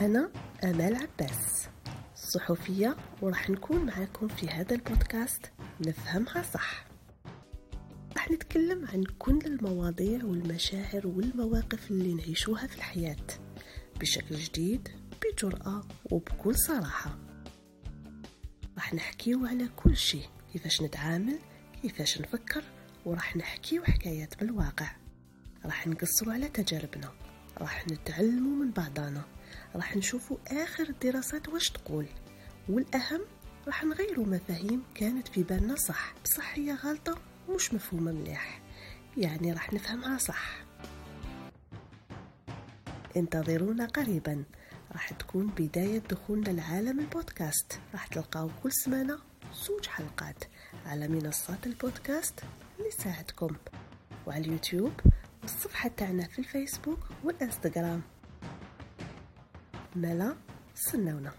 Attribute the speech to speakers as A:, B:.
A: أنا أمال عباس. صحفية وراح نكون معاكم في هذا البودكاست. نفهمها صح. راح نتكلم عن كل المواضيع والمشاعر والمواقف اللي نعيشوها في الحياة بشكل جديد بجرأة وبكل صراحة. راح نحكيو على كل شيء كيفاش نتعامل كيفاش نفكر وراح نحكيو حكايات من الواقع راح نقصروا على تجاربنا. راح نتعلموا من بعضنا. راح نشوفوا آخر الدراسات واش تقول. والأهم راح نغيروا مفاهيم كانت في بالنا صح. بصح هي غلطة مش مفهومة مليح. يعني راح نفهمها صح. انتظرونا قريبا. راح تكون بداية دخولنا لعالم البودكاست. راح تلقاو كل سمانة زوج حلقات. على منصات البودكاست اللي ساعدكم وعلى اليوتيوب والصفحة تاعنا في الفيسبوك والإنستغرام. ملا سنونا.